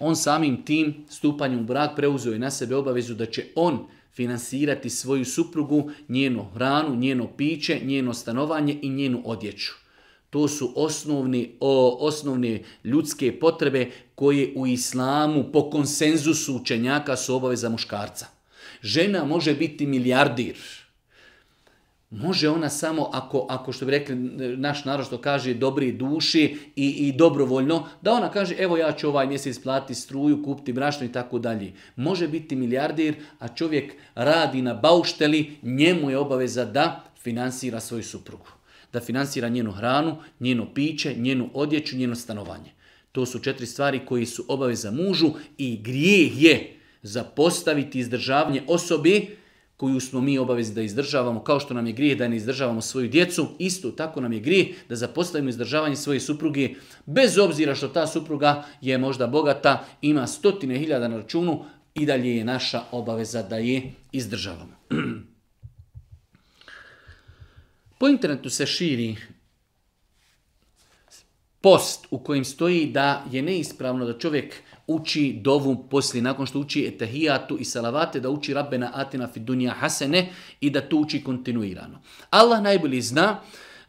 on samim tim stupanjem u brak preuzeo je na sebe obavezu da će on finansirati svoju suprugu, njenu hranu, njeno piće, njeno stanovanje i njenu odjeću. To su osnovni, o, osnovne ljudske potrebe koje u islamu po konsenzusu učenjaka su obaveza muškarca. Žena može biti milijardir, Može ona samo ako, ako što bi rekli naš narod što kaže dobri duši i, i dobrovoljno, da ona kaže evo ja ću ovaj mjesec platiti struju, kupiti brašno i tako dalje. Može biti milijardir, a čovjek radi na baušteli, njemu je obaveza da financira svoju suprugu. Da financira njenu hranu, njeno piće, njenu odjeću, njeno stanovanje. To su četiri stvari koji su obaveza mužu i grijeh je zapostaviti izdržavanje osobi koju smo mi obavezni da izdržavamo, kao što nam je grijeh da ne izdržavamo svoju djecu, isto tako nam je grijeh da zapostavimo izdržavanje svoje supruge, bez obzira što ta supruga je možda bogata, ima stotine hiljada na računu, i dalje je naša obaveza da je izdržavamo. Po internetu se širi post u kojem stoji da je neispravno da čovjek uči dovu posli nakon što uči etahijatu i salavate, da uči Rabbena Atina Fidunja Hasene i da to uči kontinuirano. Allah najbolje zna,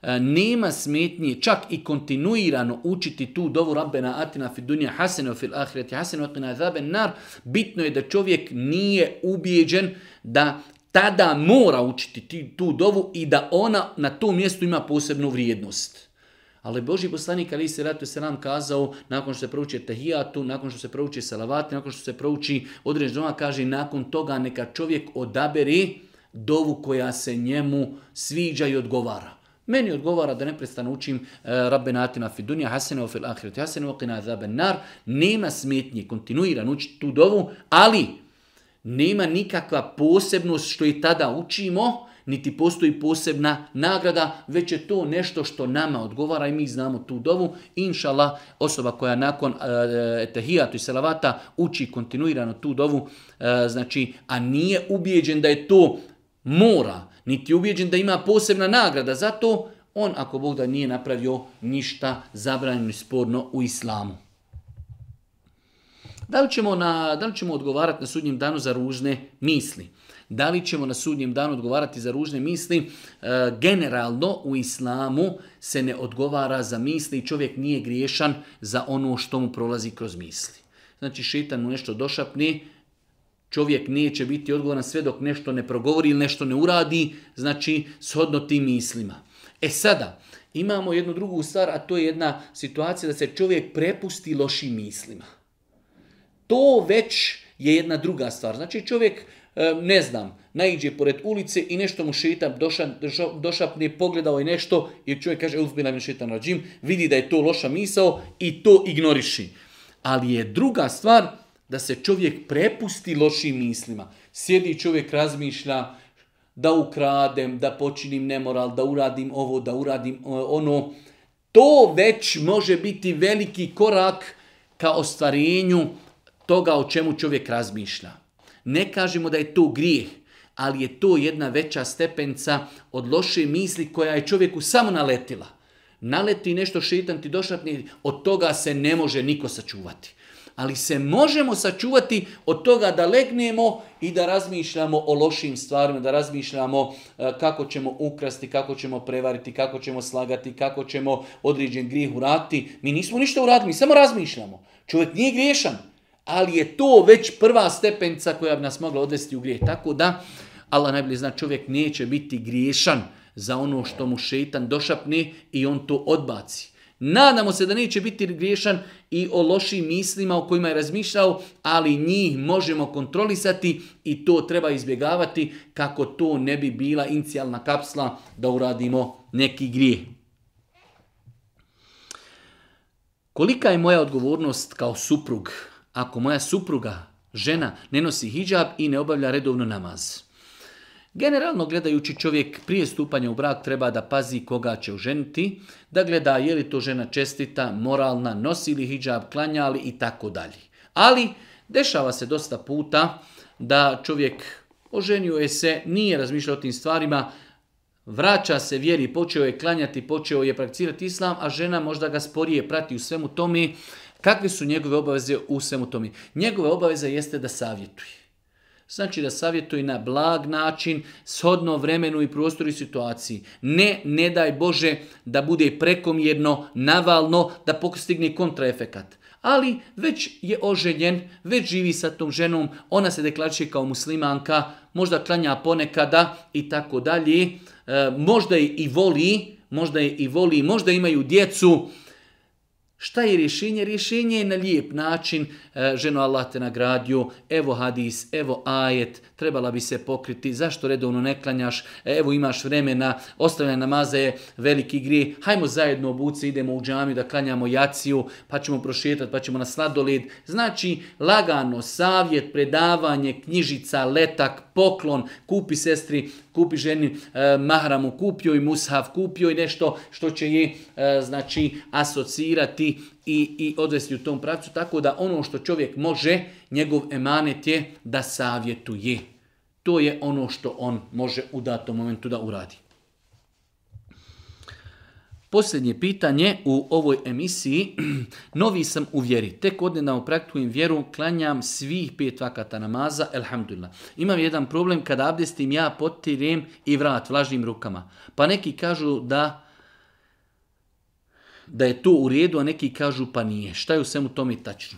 e, nema smetnje, čak i kontinuirano učiti tu dovu Rabbena Atina fi hasene hasene fil ahireti hasene nar, bitno je da čovjek nije ubijeđen da tada mora učiti tu dovu i da ona na tom mjestu ima posebnu vrijednost. Ali Boži poslanik ali se ratu se kazao nakon što se prouči tehijatu, nakon što se prouči salavat, nakon što se prouči doma, kaže nakon toga neka čovjek odaberi dovu koja se njemu sviđa i odgovara. Meni odgovara da neprestano učim eh, Rabbenatina fi dunja hasene fil Zabenar. Nema smetnje kontinuirano učiti tu dovu, ali nema nikakva posebnost što i tada učimo, niti postoji posebna nagrada, već je to nešto što nama odgovara i mi znamo tu dovu. Inšala, osoba koja nakon e, e tehijatu i selavata uči kontinuirano tu dovu, e, znači, a nije ubijeđen da je to mora, niti je ubijeđen da ima posebna nagrada, zato on, ako Bog da nije napravio ništa zabranjeno i sporno u islamu. Da li, ćemo da li ćemo odgovarati na sudnjem danu za ružne misli? Da li ćemo na sudnjem danu odgovarati za ružne misli? E, generalno u islamu se ne odgovara za misli i čovjek nije griješan za ono što mu prolazi kroz misli. Znači šetan mu nešto došapni, čovjek neće biti odgovoran sve dok nešto ne progovori ili nešto ne uradi, znači shodno tim mislima. E sada, imamo jednu drugu stvar, a to je jedna situacija da se čovjek prepusti lošim mislima. To već je jedna druga stvar. Znači čovjek E, ne znam, naiđe pored ulice i nešto mu šeta, doša, došapne, pogledao je nešto jer čovjek kaže uzbila mi na rađim, vidi da je to loša misao i to ignoriši. Ali je druga stvar da se čovjek prepusti lošim mislima. Sjedi čovjek razmišlja da ukradem, da počinim nemoral, da uradim ovo, da uradim e, ono. To već može biti veliki korak ka ostvarenju toga o čemu čovjek razmišlja. Ne kažemo da je to grijeh, ali je to jedna veća stepenca od loše misli koja je čovjeku samo naletila. Naleti nešto šitan ti došapni, od toga se ne može niko sačuvati. Ali se možemo sačuvati od toga da legnemo i da razmišljamo o lošim stvarima, da razmišljamo e, kako ćemo ukrasti, kako ćemo prevariti, kako ćemo slagati, kako ćemo određen grijeh urati. Mi nismo ništa uradili, mi samo razmišljamo. Čovjek nije griješan, ali je to već prva stepenca koja bi nas mogla odvesti u grijeh. Tako da, Allah najbolje zna, čovjek neće biti griješan za ono što mu šeitan došapne i on to odbaci. Nadamo se da neće biti griješan i o lošim mislima o kojima je razmišljao, ali njih možemo kontrolisati i to treba izbjegavati kako to ne bi bila inicijalna kapsla da uradimo neki grijeh. Kolika je moja odgovornost kao suprug ako moja supruga, žena, ne nosi hijab i ne obavlja redovno namaz. Generalno gledajući čovjek prije stupanja u brak treba da pazi koga će oženiti, da gleda je li to žena čestita, moralna, nosi li hijab, klanja li i tako dalje. Ali dešava se dosta puta da čovjek oženio je se, nije razmišljao o tim stvarima, vraća se vjeri, počeo je klanjati, počeo je prakticirati islam, a žena možda ga sporije prati u svemu tome, Kakve su njegove obaveze u svemu tome? Njegove obaveza jeste da savjetuje. Znači da savjetuje na blag način, shodno vremenu i prostoru i situaciji. Ne, ne daj Bože da bude prekomjerno, navalno, da postigne kontraefekat. Ali već je oženjen, već živi sa tom ženom, ona se deklariše kao muslimanka, možda klanja ponekada i tako dalje. E, možda je i voli, možda je i voli, možda imaju djecu, Šta je rješenje? Rješenje je na lijep način, e, ženo Allah te nagradio, evo hadis, evo ajet, trebala bi se pokriti, zašto redovno ne klanjaš, e, evo imaš vremena, ostavljanje namaze je veliki grije, hajmo zajedno obuci, idemo u džamiju da klanjamo jaciju, pa ćemo prošetati, pa ćemo na sladoled. Znači, lagano, savjet, predavanje, knjižica, letak, poklon, kupi sestri kupi ženi e, mahramu, kupio i mushaf kupio i nešto što će je e, znači asocirati i, i odvesti u tom pravcu. Tako da ono što čovjek može, njegov emanet je da savjetuje. To je ono što on može u datom momentu da uradi. Posljednje pitanje u ovoj emisiji. Novi sam u vjeri. Tek odnedavno praktikujem vjeru, klanjam svih pet vakata namaza, elhamdulillah. Imam jedan problem kada abdestim ja potirem i vrat vlažnim rukama. Pa neki kažu da da je to u redu, a neki kažu pa nije. Šta je u svemu tome tačno?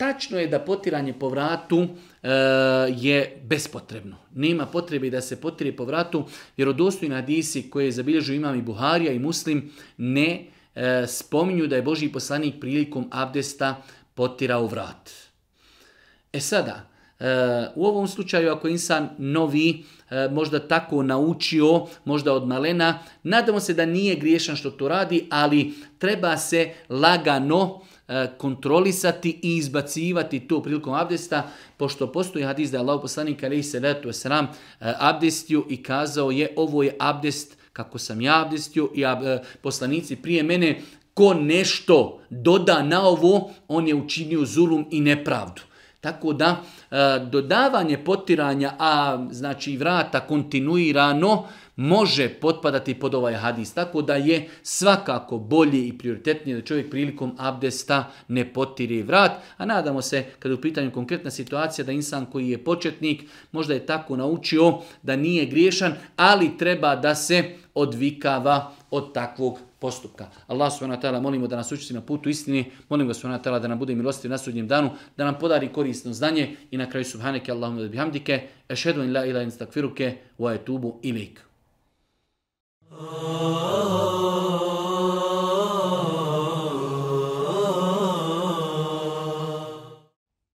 Tačno je da potiranje po vratu e, je bespotrebno. Nema potrebe da se potire po vratu. osnovina hadisi koje zabilježu imam i Buharija i Muslim ne e, spominju da je Boži poslanik prilikom abdesta potirao vrat. E sada, e, u ovom slučaju ako je insan novi, e, možda tako naučio, možda od malena, nadamo se da nije griješan što to radi, ali treba se lagano E, kontrolisati i izbacivati to prilikom abdesta, pošto postoji hadis da je Allah poslanik se salatu sram e, abdestio i kazao je ovo je abdest kako sam ja abdestio i e, poslanici prije mene ko nešto doda na ovo, on je učinio zulum i nepravdu. Tako da dodavanje potiranja, a znači vrata kontinuirano, može potpadati pod ovaj hadis, tako da je svakako bolje i prioritetnije da čovjek prilikom abdesta ne potiri vrat, a nadamo se kad je u pitanju konkretna situacija da insan koji je početnik možda je tako naučio da nije griješan, ali treba da se odvikava od takvog postupka. Allah subhanahu wa molimo da nas učiti na putu istini, molim ga subhanahu wa da nam bude milostiv na sudnjem danu, da nam podari korisno znanje i na kraju subhaneke Allahumma bihamdike, ešhedu in la ila in wa etubu Oh.